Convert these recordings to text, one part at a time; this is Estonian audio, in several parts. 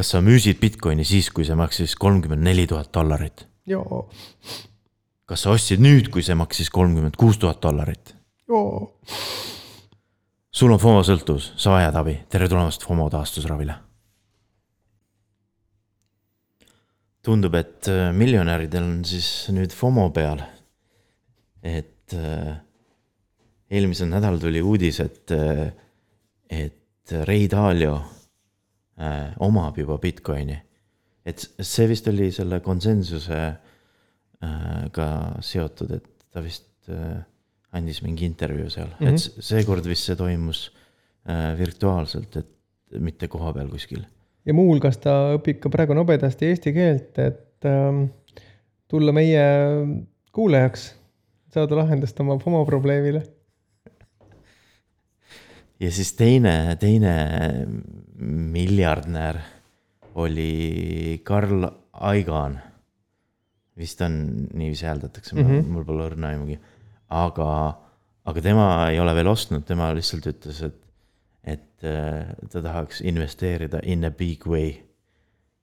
kas sa müüsid Bitcoini siis, kui see maksis kolmkümmend neli tuhat dollarit? joo, kas sa ostsid nüüd, kui see maksis kolmkümmend kuus tuhat dollarit? joo. sul on FOMO sõltuvus, sa vajad abi, tere tulemast FOMO taastusravile. tundub, et äh, miljonäridel on siis nüüd FOMO peal. et äh, eelmisel nädalal tuli uudis, et, äh, et Ray Dalio äh, omab juba Bitcoini. et see vist oli selle konsensuse äh, ka seotud, et ta vist äh, andis mingi intervjuu seal mm, -hmm. et s- seekord vist see toimus äh, virtuaalselt, et mitte kohapeal kuskil. ja muuhulgas ta õpib ka praegu nobedasti eesti keelt, et ähm, tulla meie kuulajaks, saada lahendust oma FOMO probleemile. Ja siis teine, teine miljardär oli Karl Aigan. vist on, niiviisi hääldatakse mm. -hmm. mul pole õrna aimugi. aga, aga tema ei ole veel ostnud, tema lihtsalt ütles, et, et äh, ta tahaks investeerida in a big way.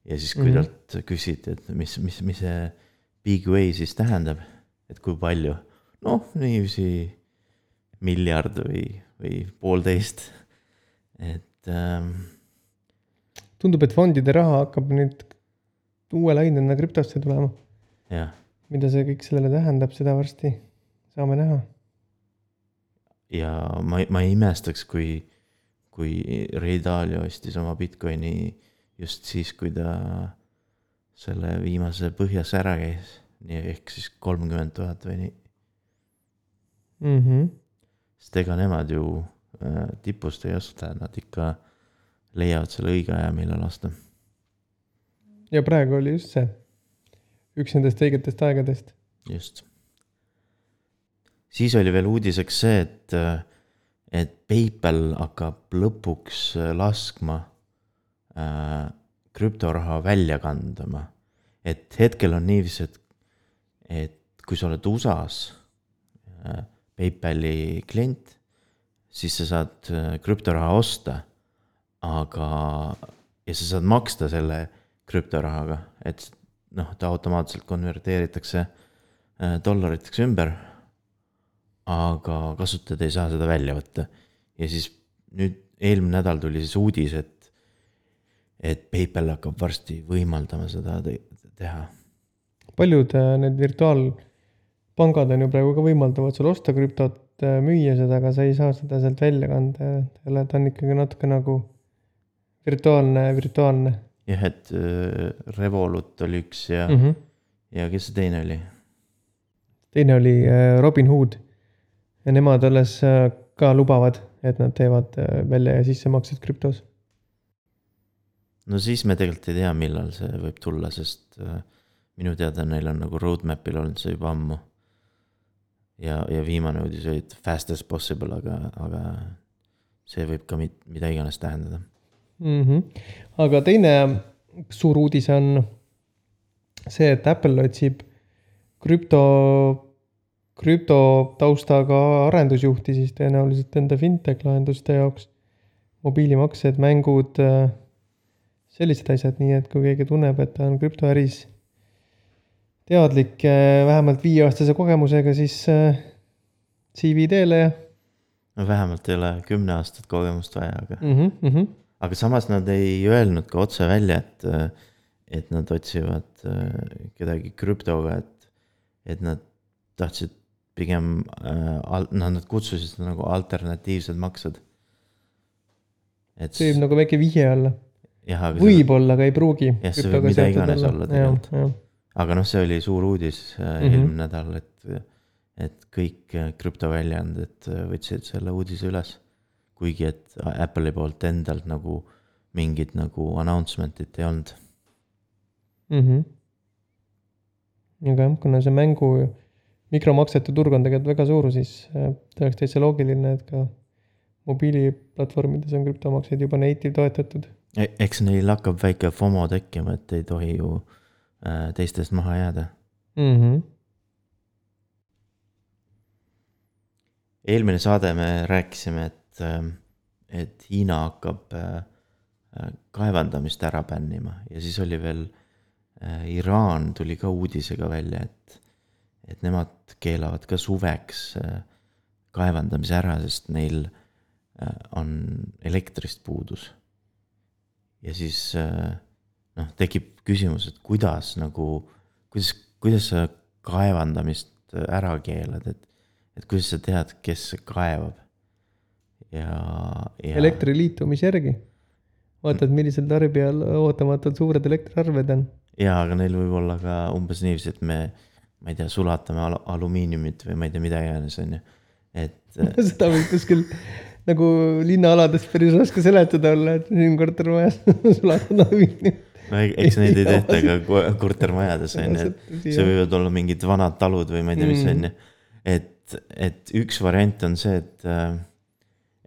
ja siis, kui Mhm. talt küsiti, et mis, mis, mis see big way siis tähendab, et kui palju, noh, niiviisi miljard või, või poolteist. et ähm, tundub, et fondide raha hakkab nüüd uue lainena krüptosse tulema. mida see kõik sellele tähendab, seda varsti saame näha. ja ma, ma ei imestaks, kui, kui Ray Dalio ostis oma Bitcoini just siis, kui ta selle viimase põhjas ära käis. nii ehk siis kolmkümmend tuhat või nii, mm. -hmm. Sest ega nemad ju äh, tipust ei osta, nad ikka leiavad selle õige aja, millal osta. ja praegu oli just see, üks nendest õigetest aegadest. just. siis oli veel uudiseks see, et, et PayPal hakkab lõpuks laskma äh, krüptoraha välja kandma. et hetkel on niiviisi, et, et kui sa oled USA-s äh, PayPali klient, siis sa saad äh, krüptoraha osta, aga, ja sa saad maksta selle krüptorahaga, et noh, ta automaatselt konverteeritakse äh, dollariteks ümber. aga kasutajad ei saa seda välja võtta. ja siis nüüd eelmine nädal tuli siis uudis, et, et PayPal hakkab varsti võimaldama seda te teha. paljud äh, need virtuaalpangad on ju praegu ka võimaldavad sul osta krüptot, müüa seda, aga sa ei saa seda sealt välja kanda, jälle ta on ikkagi natuke nagu virtuaalne, virtuaalne jah, et äh, Revolut oli üks ja mm. mm, -hmm. ja kes see teine oli? teine oli äh, Robinhood ja nemad alles äh, ka lubavad, et nad teevad äh, välja ja sissemaksed krüptos. no siis me tegelikult ei tea, millal see võib tulla, sest äh, minu teada neil on nagu roadmap'il olnud see juba ammu. Ja, ja viimane uudis oli, fast as possible, aga, aga see võib ka mit, mida iganes tähendada. mm. -hmm. aga teine suur uudis on see, et Apple otsib krüpto, krüptotaustaga arendusjuhti siis tõenäoliselt enda fintech lahenduste jaoks. mobiilimaksed, mängud, sellised asjad, nii et kui keegi tunneb, et ta on krüptoäris teadlik vähemalt viieaastase kogemusega, siis äh, CV teele ja no vähemalt ei ole kümne aastat kogemust vaja, aga mm. -hmm, mm -hmm. aga samas nad ei öelnud ka otse välja, et, et nad otsivad äh, kedagi krüptoga, et, et nad tahtsid pigem äh,, noh, nad kutsusid seda nagu alternatiivsed maksed. et see võib nagu väike vihje aga võib-olla, aga ei pruugi. Jah, see võib mida iganes olla tegelikult. Aga noh, see oli suur uudis äh, Mhm. eelmine nädal, et, et kõik äh, krüptoväljaanded äh, võtsid selle uudise üles. kuigi, et Apple'i poolt endalt nagu mingit nagu announcement'it ei olnud. Mhm. aga jah, kuna see mängu mikromaksete turg on tegelikult väga suur, siis ta oleks täitsa loogiline, et ka mobiiliplatvormides on krüptomakseid juba native toetatud. E-, eks neil hakkab väike FOMO tekkima, et ei tohi ju äh, teistest maha jääda. mm. -hmm. eelmine saade me rääkisime, et, et Hiina hakkab äh, äh, kaevandamist ära bännima ja siis oli veel äh, Iraan tuli ka uudisega välja, et, et nemad keelavad ka suveks äh, kaevandamise ära, sest neil äh, on elektrist puudus. ja siis äh, noh, tekib küsimus, et kuidas nagu, kuidas, kuidas sa kaevandamist ära keelad, et, et kuidas sa tead, kes kaevab ja, ja. elektri liitumisjärgi. vaatad, millisel tarbijal ootamatult suured elektriarved on. jaa, aga neil võib olla ka umbes niiviisi, et me, ma ei tea, sulatame al alumiiniumit või ma ei tea, mida iganes, on ju, et seda võib kuskil nagu linnaalades päris raske seletada olla, et siin kortermajas sulatad alumiiniumit no eks neid ei tehta ka kortermajades on ju, et see võivad olla mingid vanad talud või ma ei tea, mis on ju. et, et üks variant on see, et äh,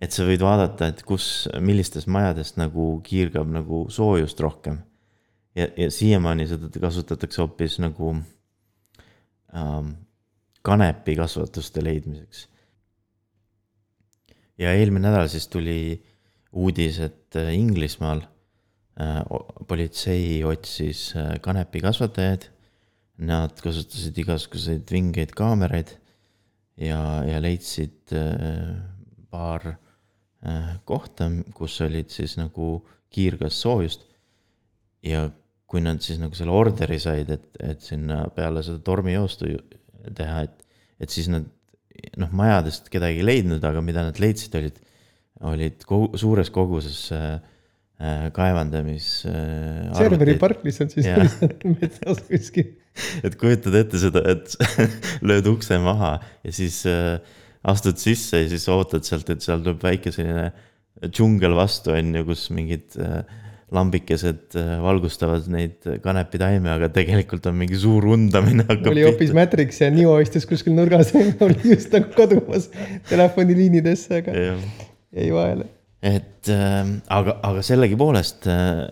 et sa võid vaadata, et kus, millistest majadest nagu kiirgab nagu soojust rohkem. ja, ja siiamaani seda kasutatakse hoopis nagu ähm, kanepikasvatuste leidmiseks. ja eelmine nädal siis tuli uudis, et äh, Inglismaal äh, politsei otsis äh, kanepikasvatajaid. Nad kasutasid igasuguseid vingeid kaameraid ja, ja leidsid äh, paar äh, Äh, kohta, kus olid siis nagu kiirgas soojust. ja kui nad siis nagu selle orderi said, et, et sinna peale seda tormijoostu teha, et, et siis nad noh, majadest kedagi ei leidnud, aga mida nad leidsid, olid, olid kogu, suures koguses äh, äh kaevandamis äh,. serveri park lihtsalt siis metsas kuskil. et kujutad ette seda, et lööd ukse maha ja siis äh, astud sisse ja siis ootad sealt, et seal tuleb väike selline džungel vastu, on ju, kus mingid äh, lambikesed valgustavad neid kanepitaimi, aga tegelikult on mingi suur undamine hakkab. oli hoopis Matrix ja Neo istus kuskil nurgas oli just nagu kadumas telefoniliinidesse, aga jäi vahele. Et äh, aga, aga sellegipoolest äh,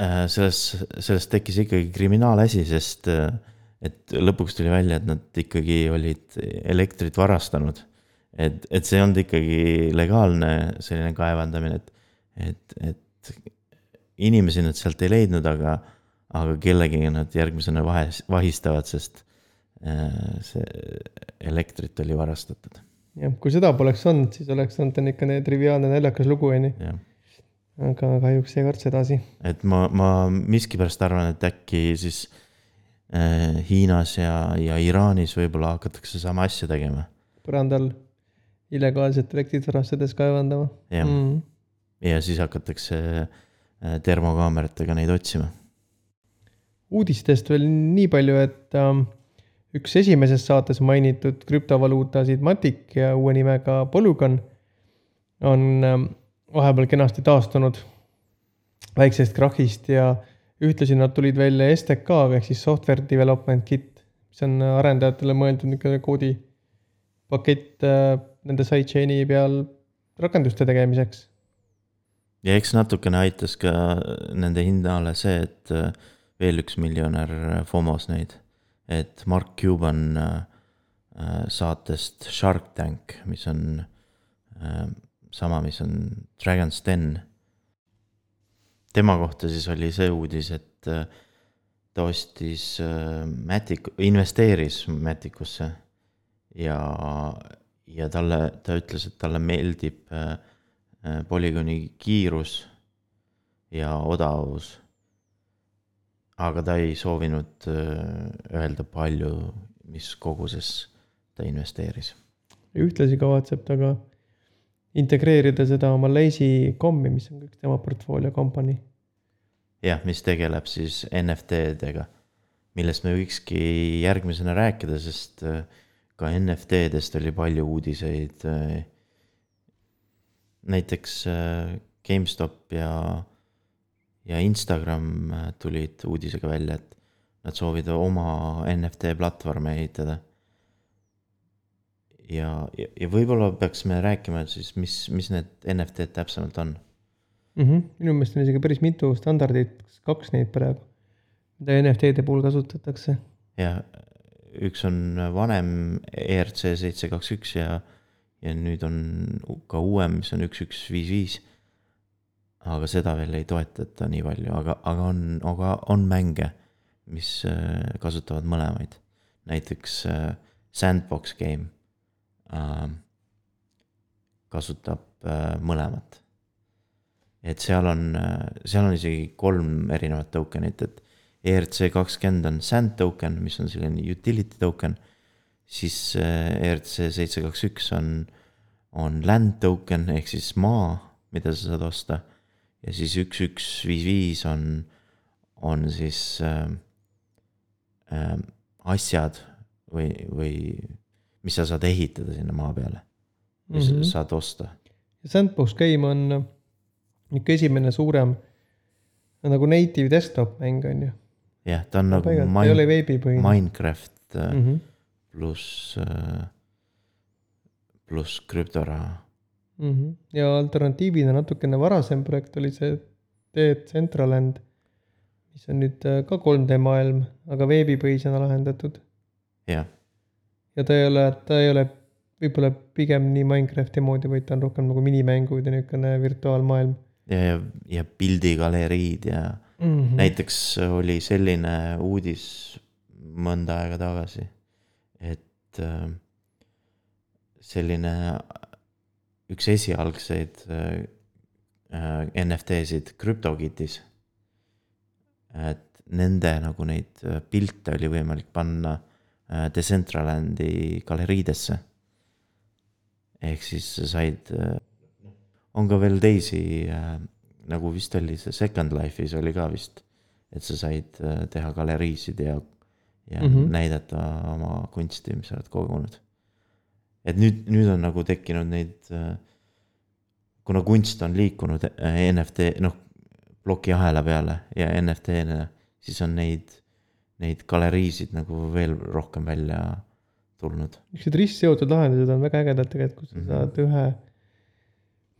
äh, sellest, sellest tekkis ikkagi kriminaalasi, sest äh, et lõpuks tuli välja, et nad ikkagi olid elektrit varastanud et, et see ei olnud ikkagi legaalne selline kaevandamine, et, et, et inimesi nad sealt ei leidnud, aga, aga kellegagi nad järgmisena vahe, vahistavad, sest äh, see elektrit oli varastatud. Jah, kui seda poleks olnud, siis oleks olnud ikka triviaalne naljakas lugu, on ju. aga kahjuks ei kord sedasi. et ma, ma miskipärast arvan, et äkki siis äh, Hiinas ja, ja Iraanis võib-olla hakatakse sama asja tegema. põranda all illegaalselt elektrit varastades kaevandama. jah mm., ja siis hakatakse äh, termokaameratega neid otsima. uudistest veel nii palju, et ähm, üks esimeses saates mainitud krüptovaluutasid Matic ja uue nimega Polygon on ähm, vahepeal kenasti taastunud väiksest krahhist ja ühtlasi nad tulid välja STK-ga ehk siis software development kit, mis on arendajatele mõeldud niisugune koodipakett äh, nende sidechain'i peal rakenduste tegemiseks. ja eks natukene aitas ka nende hinnale see, et äh, veel üks miljonär FOMO-s neid, et Mark Cuban äh, saatest Shark Tank, mis on äh, sama, mis on Dragon's Den. tema kohta siis oli see uudis, et ta ostis Matic, investeeris Maticusse ja ja talle, ta ütles, et talle meeldib äh, äh, polügooni kiirus ja odavus. Aga ta ei soovinud äh, öelda palju, mis koguses ta investeeris. ühtlasi kavatseb ta ka integreerida seda oma Lazy kommi, mis on üks tema portfoolio kompanii. jah, mis tegeleb siis NFT-dega, millest me võikski järgmisena rääkida, sest äh, ka NFT-dest oli palju uudiseid. Äh, näiteks GameStop ja, ja Instagram äh, tulid uudisega välja, et nad soovivad oma NFT platvormi ehitada. ja, ja, ja võib-olla peaksime rääkima siis, mis, mis need NFT-d täpsemalt on mm. -hmm. minu meelest on isegi päris mitu standardit, kaks neid praegu, mida NFT-de puhul kasutatakse. jah, üks on vanem ERC seitse kaks üks ja, ja nüüd on ka uuem, mis on üks, üks, viis, viis. Aga seda veel ei toetata nii palju, aga, aga on, aga on mänge, mis äh, kasutavad mõlemaid. näiteks äh, Sandbox game äh, kasutab mõlemat. et seal on seal on isegi kolm erinevat token'it, et ERC kakskümmend on sand token, mis on selline utility token. siis ERC seitse kaks üks on, on land token ehk siis maa, mida sa saad osta ja siis üks, üks, viis, viis on, on siis äh, äh, asjad või, või mis sa saad ehitada sinna maa peale. mis mm -hmm. saad osta. Sandbox game on ikka esimene suurem nagu native desktop mäng on ju. jah, ta on nagu veebipõhine. Minecraft mm -hmm. pluss, äh, pluss krüptoraha -hmm. ja alternatiivina natukene varasem projekt oli see Decentraland, mis on nüüd äh, ka 3D maailm, aga veebipõhisena lahendatud. jah. ja ta ei ole, ta ei ole võib-olla pigem nii Minecrafti moodi, vaid ta on rohkem nagu minimängud ja niisugune virtuaalmaailm. ja, ja, ja pildigaleriid ja mm -hmm. näiteks oli selline uudis mõnda aega tagasi, et äh, selline üks esialgseid äh, NFT-sid CryptoKitties. et nende nagu neid äh, pilte oli võimalik panna äh, Decentralandi galeriidesse. ehk siis sa said on ka veel teisi nagu vist oli see Second Life'is oli ka vist, et sa said teha galeriisid ja, ja mm -hmm. näidata oma kunsti, mis sa oled kogunud et nüüd, nüüd on nagu tekkinud neid, äh, kuna kunst on liikunud äh, NFT, noh, plokiahela peale ja NFT-na, siis on neid, neid galeriisid nagu veel rohkem välja tulnud. niisugused ristseotud lahendused on väga ägedad tegelikult, kus sa mm -hmm. saad ühe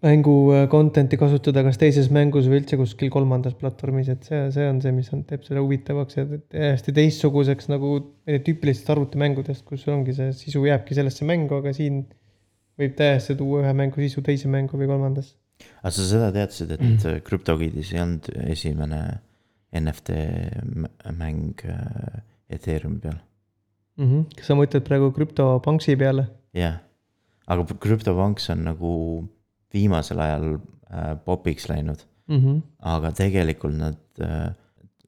mängu äh, content'i kasutada kas teises mängus või üldse kuskil kolmandas platvormis, et see, see on see, mis on, teeb selle huvitavaks ja täiesti teistsuguseks nagu tüüpilistest arvutimängudest, kus ongi see sisu jääbki sellesse mängu, aga siin võib täiesti tuua ühe mängu sisu teise mängu või kolmandasse. aga sa seda teadsid, et mm. CryptoKitties ei olnud esimene NFT mäng äh, Ethereumi peal mm? -hmm. kas sa mõtled praegu CryptoPunksi peale? jah yeah., aga CryptoPunks on nagu viimasel ajal äh, popiks läinud mm. -hmm. aga tegelikult nad äh,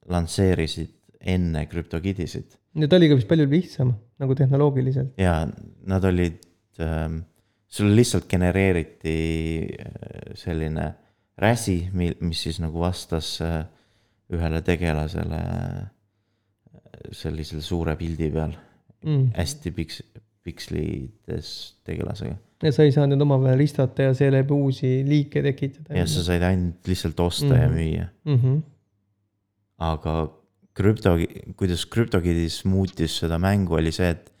lansseerisid enne CryptoKittisit. ja ta oli ka vist palju lihtsam nagu tehnoloogiliselt. ja nad olid äh,, sul lihtsalt genereeriti äh, selline räsi, mis siis nagu vastas äh, ühele tegelasele äh, sellisel suure pildi peal mm.. hästi piks-, pikslides tegelasega ja sa ei saa need omavahel ristata ja seeläbi uusi liike tekitada. jah, sa said ainult lihtsalt osta mm -hmm. ja mhm. müüa mm. -hmm. aga krüpto, kuidas CryptoKitties muutis seda mängu, oli see, et,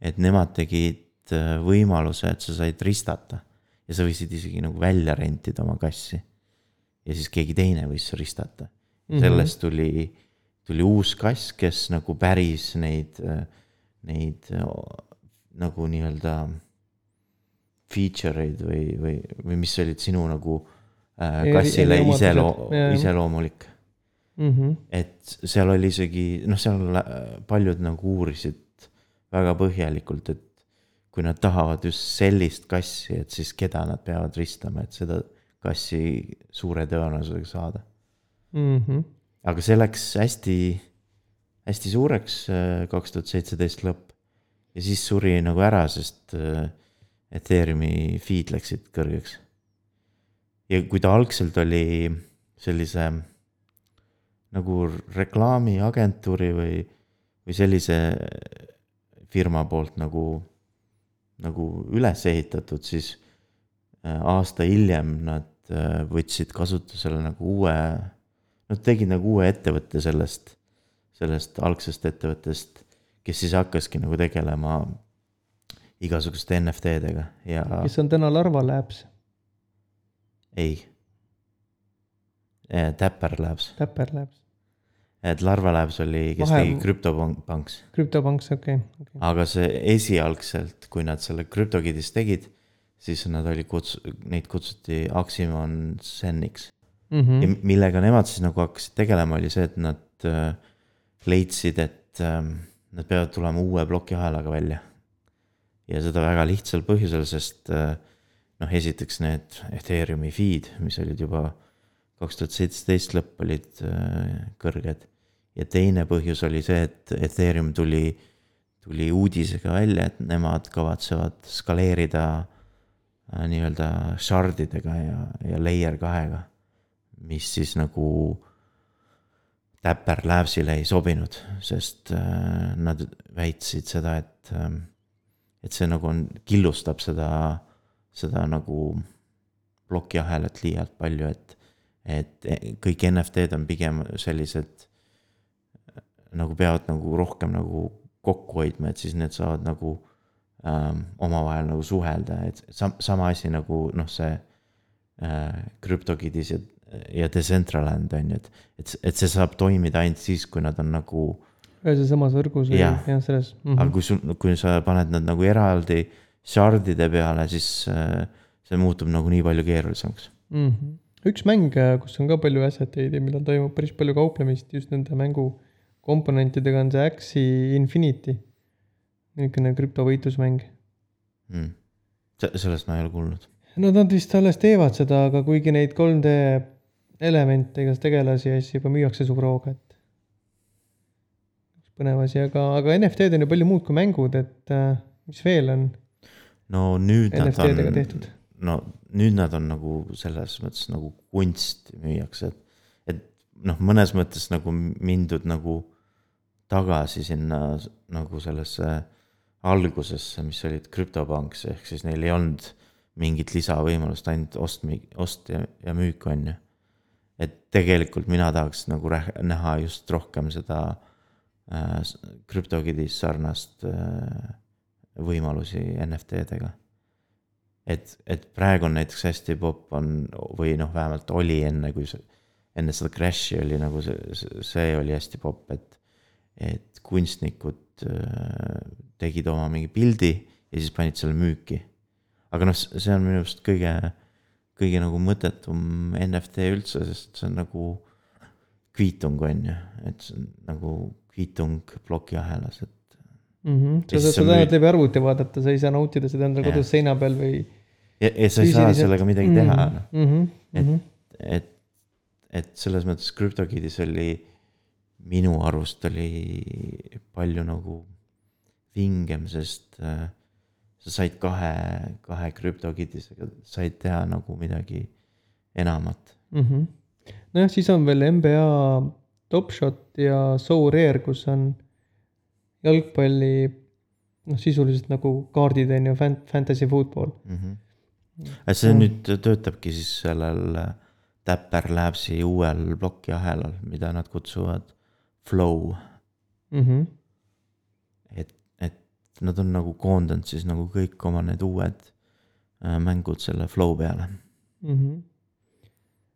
et nemad tegid äh, võimaluse, et sa said ristata. ja sa võisid isegi nagu välja rentida oma kassi. ja siis keegi teine võis ristata mm. -hmm. sellest tuli, tuli uus kass, kes nagu päris neid, äh, neid äh, nagu nii-öelda feature eid või, või, või mis olid sinu nagu äh, kassile iseloo-, iseloomulik mm. -hmm. et seal oli isegi, noh, seal paljud nagu uurisid väga põhjalikult, et kui nad tahavad just sellist kassi, et siis keda nad peavad ristama, et seda kassi suure tõenäosusega saada mm. -hmm. aga see läks hästi, hästi suureks äh, kaks tuhat seitseteist lõpp ja siis suri nagu ära, sest äh, Ethereumi feed läksid kõrgeks. ja kui ta algselt oli sellise nagu reklaamiagentuuri või, või sellise firma poolt nagu, nagu üles ehitatud, siis äh, aasta hiljem nad äh, võtsid kasutusele nagu uue, nad tegid nagu uue ettevõtte sellest, sellest algsest ettevõttest, kes siis hakkaski nagu tegelema igasuguste NFT-dega ja. kes on täna Larva Labs? ei. Tapper Labs. Tapper Labs. et Larva Labs oli, kes Vahe... tegi CryptoPunks. CryptoPunks, okei okay, okay.. aga see esialgselt, kui nad selle CryptoKitties tegid, siis nad oli kuts-, neid kutsuti Aximon Zeniks. mm. ja -hmm. m- millega nemad siis nagu hakkasid tegelema, oli see, et nad äh, leidsid, et äh, nad peavad tulema uue plokiahelaga välja. Ja seda väga lihtsal põhjusel, sest äh, noh, esiteks need Ethereumi feed, mis olid juba kaks tuhat seitseteist lõpp olid äh, kõrged. ja teine põhjus oli see, et Ethereum tuli, tuli uudisega välja, et nemad kavatsevad skaleerida äh, nii-öelda shardidega ja, ja layer kahega mis siis nagu Dapper Labsile ei sobinud, sest nad väitsid seda, et äh, et see nagu on, killustab seda, seda nagu plokiahelat liialt palju, et et kõik NFT-d on pigem sellised nagu peavad nagu rohkem nagu kokku hoidma, et siis need saavad nagu ähm, omavahel nagu suhelda, et sam-, sama asi nagu noh, see äh, CryptoKitties ja, ja Decentraland on ju, et, et, et see saab toimida ainult siis, kui nad on nagu ühes ja samas võrgus või Jah. jah, selles mm. aga -hmm. kui sul, kui sa paned nad nagu eraldi shard'ide peale, siis äh, see muutub nagu nii palju keerulisemaks. Mm -hmm. üks mäng, kus on ka palju asset eid ja millal toimub päris palju kauplemist just nende mängu komponentidega, on see Axie Infinity. niisugune krüptovõitlusmäng. Mm. sellest ma ei ole kuulnud. no nad vist alles teevad seda, aga kuigi neid 3D elemente, igast tegelasi ja asju juba müüakse suure hooga, et. Põnev asi, aga, aga NFT-d on ju palju muud kui mängud, et äh, mis veel on no nüüd nad on, no nüüd nad on nagu selles mõttes nagu kunst müüakse, et, et noh, mõnes mõttes nagu mindud nagu tagasi sinna nagu sellesse algusesse, mis olid krüptopanks, ehk siis neil ei olnud mingit lisavõimalust, ainult ost, ost ja, ja müük on ju. et tegelikult mina tahaks nagu näha just rohkem seda äh, s- CryptoKitties sarnast äh, võimalusi NFT-dega et, et praegu on näiteks hästi popp on või noh, vähemalt oli enne, kui see, enne seda crash'i oli nagu see, see oli hästi popp, et, et kunstnikud äh, tegid oma mingi pildi ja siis panid selle müüki. aga noh, see on minu arust kõige, kõige nagu mõttetum NFT üldse, sest see on nagu kviitung on ju, et see on nagu kviitung plokiahelas, et mm. -hmm. Sa saad sa seda ainult läbi arvuti vaadata, sa ei saa nautida seda endal kodus seina peal või. ja, ja sa ei saa sellega midagi teha, noh. mm. -hmm. Et- et, et selles mõttes CryptoKitties oli minu arust oli palju nagu vingem, sest äh, sa said kahe, kahe CryptoKittisega said teha nagu midagi enamat. mm. -hmm. nojah, siis on veel NBA Top Shot ja So Rare, kus on jalgpalli noh, sisuliselt nagu kaardid on ju, fantasy football. Mm -hmm. et see nüüd töötabki siis sellel äh, Dapper Labsi uuel plokiahelal, mida nad kutsuvad Flow, mm. -hmm. et, et nad on nagu koondanud siis nagu kõik oma need uued äh, mängud selle Flow peale. Mm -hmm.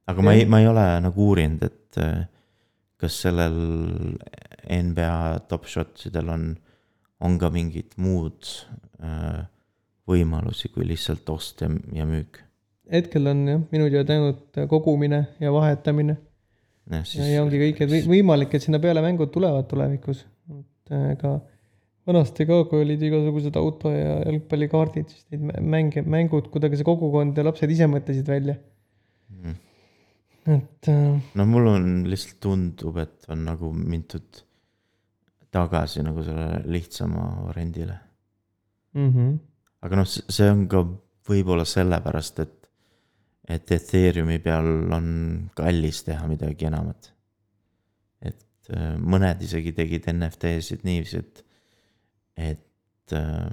aga ma ei, ma ei ole nagu uurinud, et äh, kas sellel NBA top shot sidel on, on ka mingid muud äh, võimalusi kui lihtsalt ost ja, ja müük. hetkel on jah, minu teada ainult kogumine ja vahetamine ja, siis ja ongi kõik, et või- võimalik, et sinna peale mängud tulevad tulevikus. et äh, ega vanasti ka, kui olid igasugused auto ja jalgpallikaardid, siis neid mä- mänge, mängud kuidagi see kogukond ja lapsed ise mõtlesid välja, mm. Et äh, no mul on lihtsalt tundub, et on nagu mindud tagasi nagu selle lihtsama variandile. mm. -hmm. aga noh, see on ka võib-olla sellepärast, et, et Ethereumi peal on kallis teha midagi enamat. et äh, mõned isegi tegid NFT-sid niiviisi, et, et äh,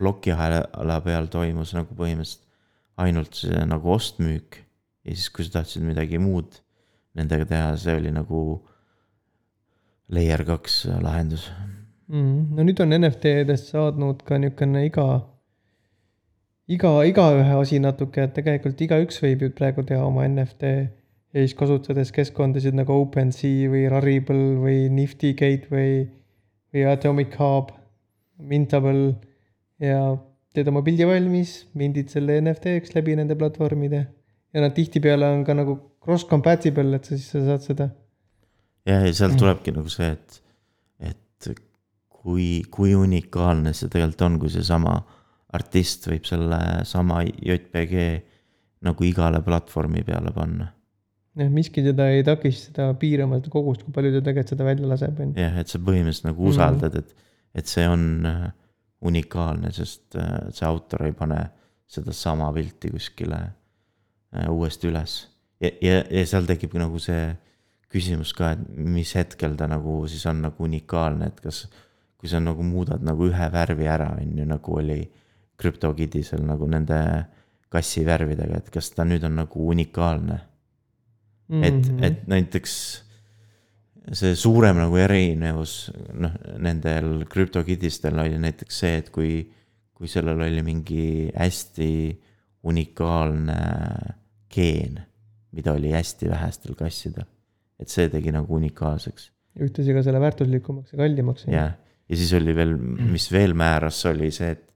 plokiahela peal toimus nagu põhimõtteliselt ainult see nagu ost-müük ja siis, kui sa tahtsid midagi muud nendega teha, see oli nagu layer kaks lahendus mm,. no nüüd on NFT-dest saanud ka niisugune iga, iga, igaühe asi natuke, et tegelikult igaüks võib ju praegu teha oma NFT ja siis kasutades keskkondasid nagu OpenSea või Rarible või Nifty Gateway või Atomic Hub, Mintable ja teed oma pildi valmis, mindid selle NFT-ks läbi nende platvormide ja nad tihtipeale on ka nagu cross compatible, et sa siis sa saad seda. ja, ja sealt Mm. tulebki nagu see, et, et kui, kui unikaalne see tegelikult on, kui seesama artist võib selle sama JPG nagu igale platvormi peale panna. jah, miski teda ei takista piirama seda kogust, kui palju ta tegelikult seda välja laseb, on ju. jah, et sa põhimõtteliselt nagu Mhm. usaldad, et, et see on äh, unikaalne, sest äh, see autor ei pane sedasama pilti kuskile uuesti üles. ja, ja, ja seal tekib nagu see küsimus ka, et mis hetkel ta nagu siis on nagu unikaalne, et kas, kui sa nagu muudad nagu ühe värvi ära, on ju, nagu oli CryptoKittisel nagu nende kassi värvidega, et kas ta nüüd on nagu unikaalne et, Mhm. et näiteks see suurem nagu erinevus noh, nendel krüptokidistel oli näiteks see, et kui, kui sellel oli mingi hästi unikaalne geen, mida oli hästi vähestel kassidel. et see tegi nagu unikaalseks ühtlasi ka selle väärtuslikumaks ja kallimaks. ja, ja siis oli veel, mis veel määras, oli see, et,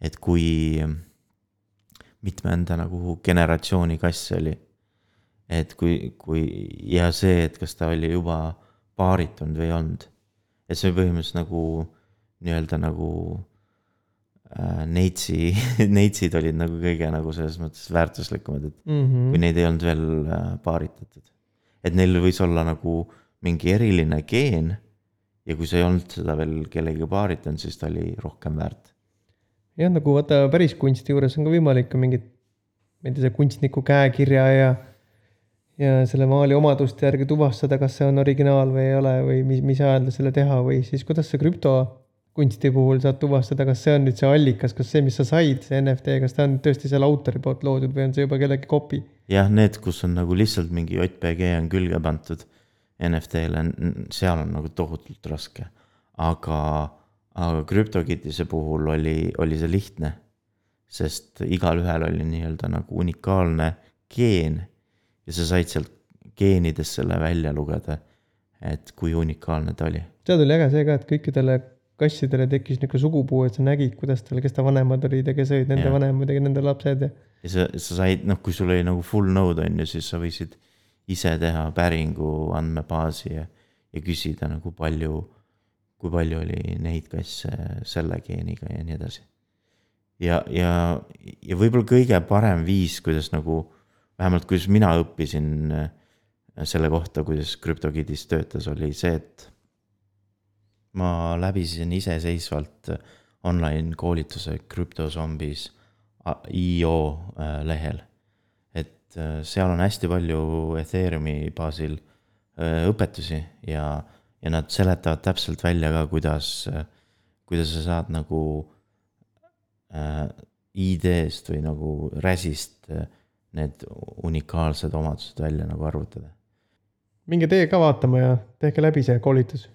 et kui mitmenda nagu generatsiooni kass oli. et kui, kui ja see, et kas ta oli juba paaritunud või ei olnud. et see põhimõtteliselt nagu nii-öelda nagu neitsi, neitsid olid nagu kõige nagu selles mõttes väärtuslikumad, et kui mm. neid ei olnud veel äh, paaritatud. et neil võis olla nagu mingi eriline geen ja kui sa ei olnud seda veel kellegagi paaritanud, siis ta oli rohkem väärt. jah, nagu vaata päris kunsti juures on ka võimalik ka mingit, ma ei tea, see kunstniku käekirja ja ja selle maali omaduste järgi tuvastada, kas see on originaal või ei ole või mis, mis ajal selle teha või siis kuidas sa krüptokunsti puhul saad tuvastada, kas see on nüüd see allikas, kas see, mis sa said, see NFT, kas ta on tõesti selle autori poolt loodud või on see juba kellegi kopi? jah, need, kus on nagu lihtsalt mingi JPG on külge pandud NFT-le, seal on nagu tohutult raske. aga, aga CryptoKittise puhul oli, oli see lihtne. sest igalühel oli nii-öelda nagu unikaalne geen ja sa said sealt geenidest selle välja lugeda, et kui unikaalne ta oli. seal oli äge see ka, et kõikidele kassidele tekkis niisugune sugupuu, et sa nägid, kuidas tal, kes ta vanemad olid ja kes olid nende Jah. vanemad ja nende lapsed ja ja sa, sa said, noh, kui sul oli nagu full node on ju, siis sa võisid ise teha päringu andmebaasi ja, ja küsida nagu palju, kui palju oli neid kasse selle geeniga ja nii edasi. ja, ja, ja võib-olla kõige parem viis, kuidas nagu, vähemalt kuidas mina õppisin äh, selle kohta, kuidas CryptoKittis töötas, oli see, et ma läbisin iseseisvalt online koolituse CryptoZombies IO äh, lehel. et äh, seal on hästi palju Ethereumi baasil äh, õpetusi ja, ja nad seletavad täpselt välja ka, kuidas, kuidas sa saad nagu äh, ID-st või nagu RAS-ist äh, need unikaalsed omadused välja nagu arvutada. minge teie ka vaatama ja tehke läbi see koolitus.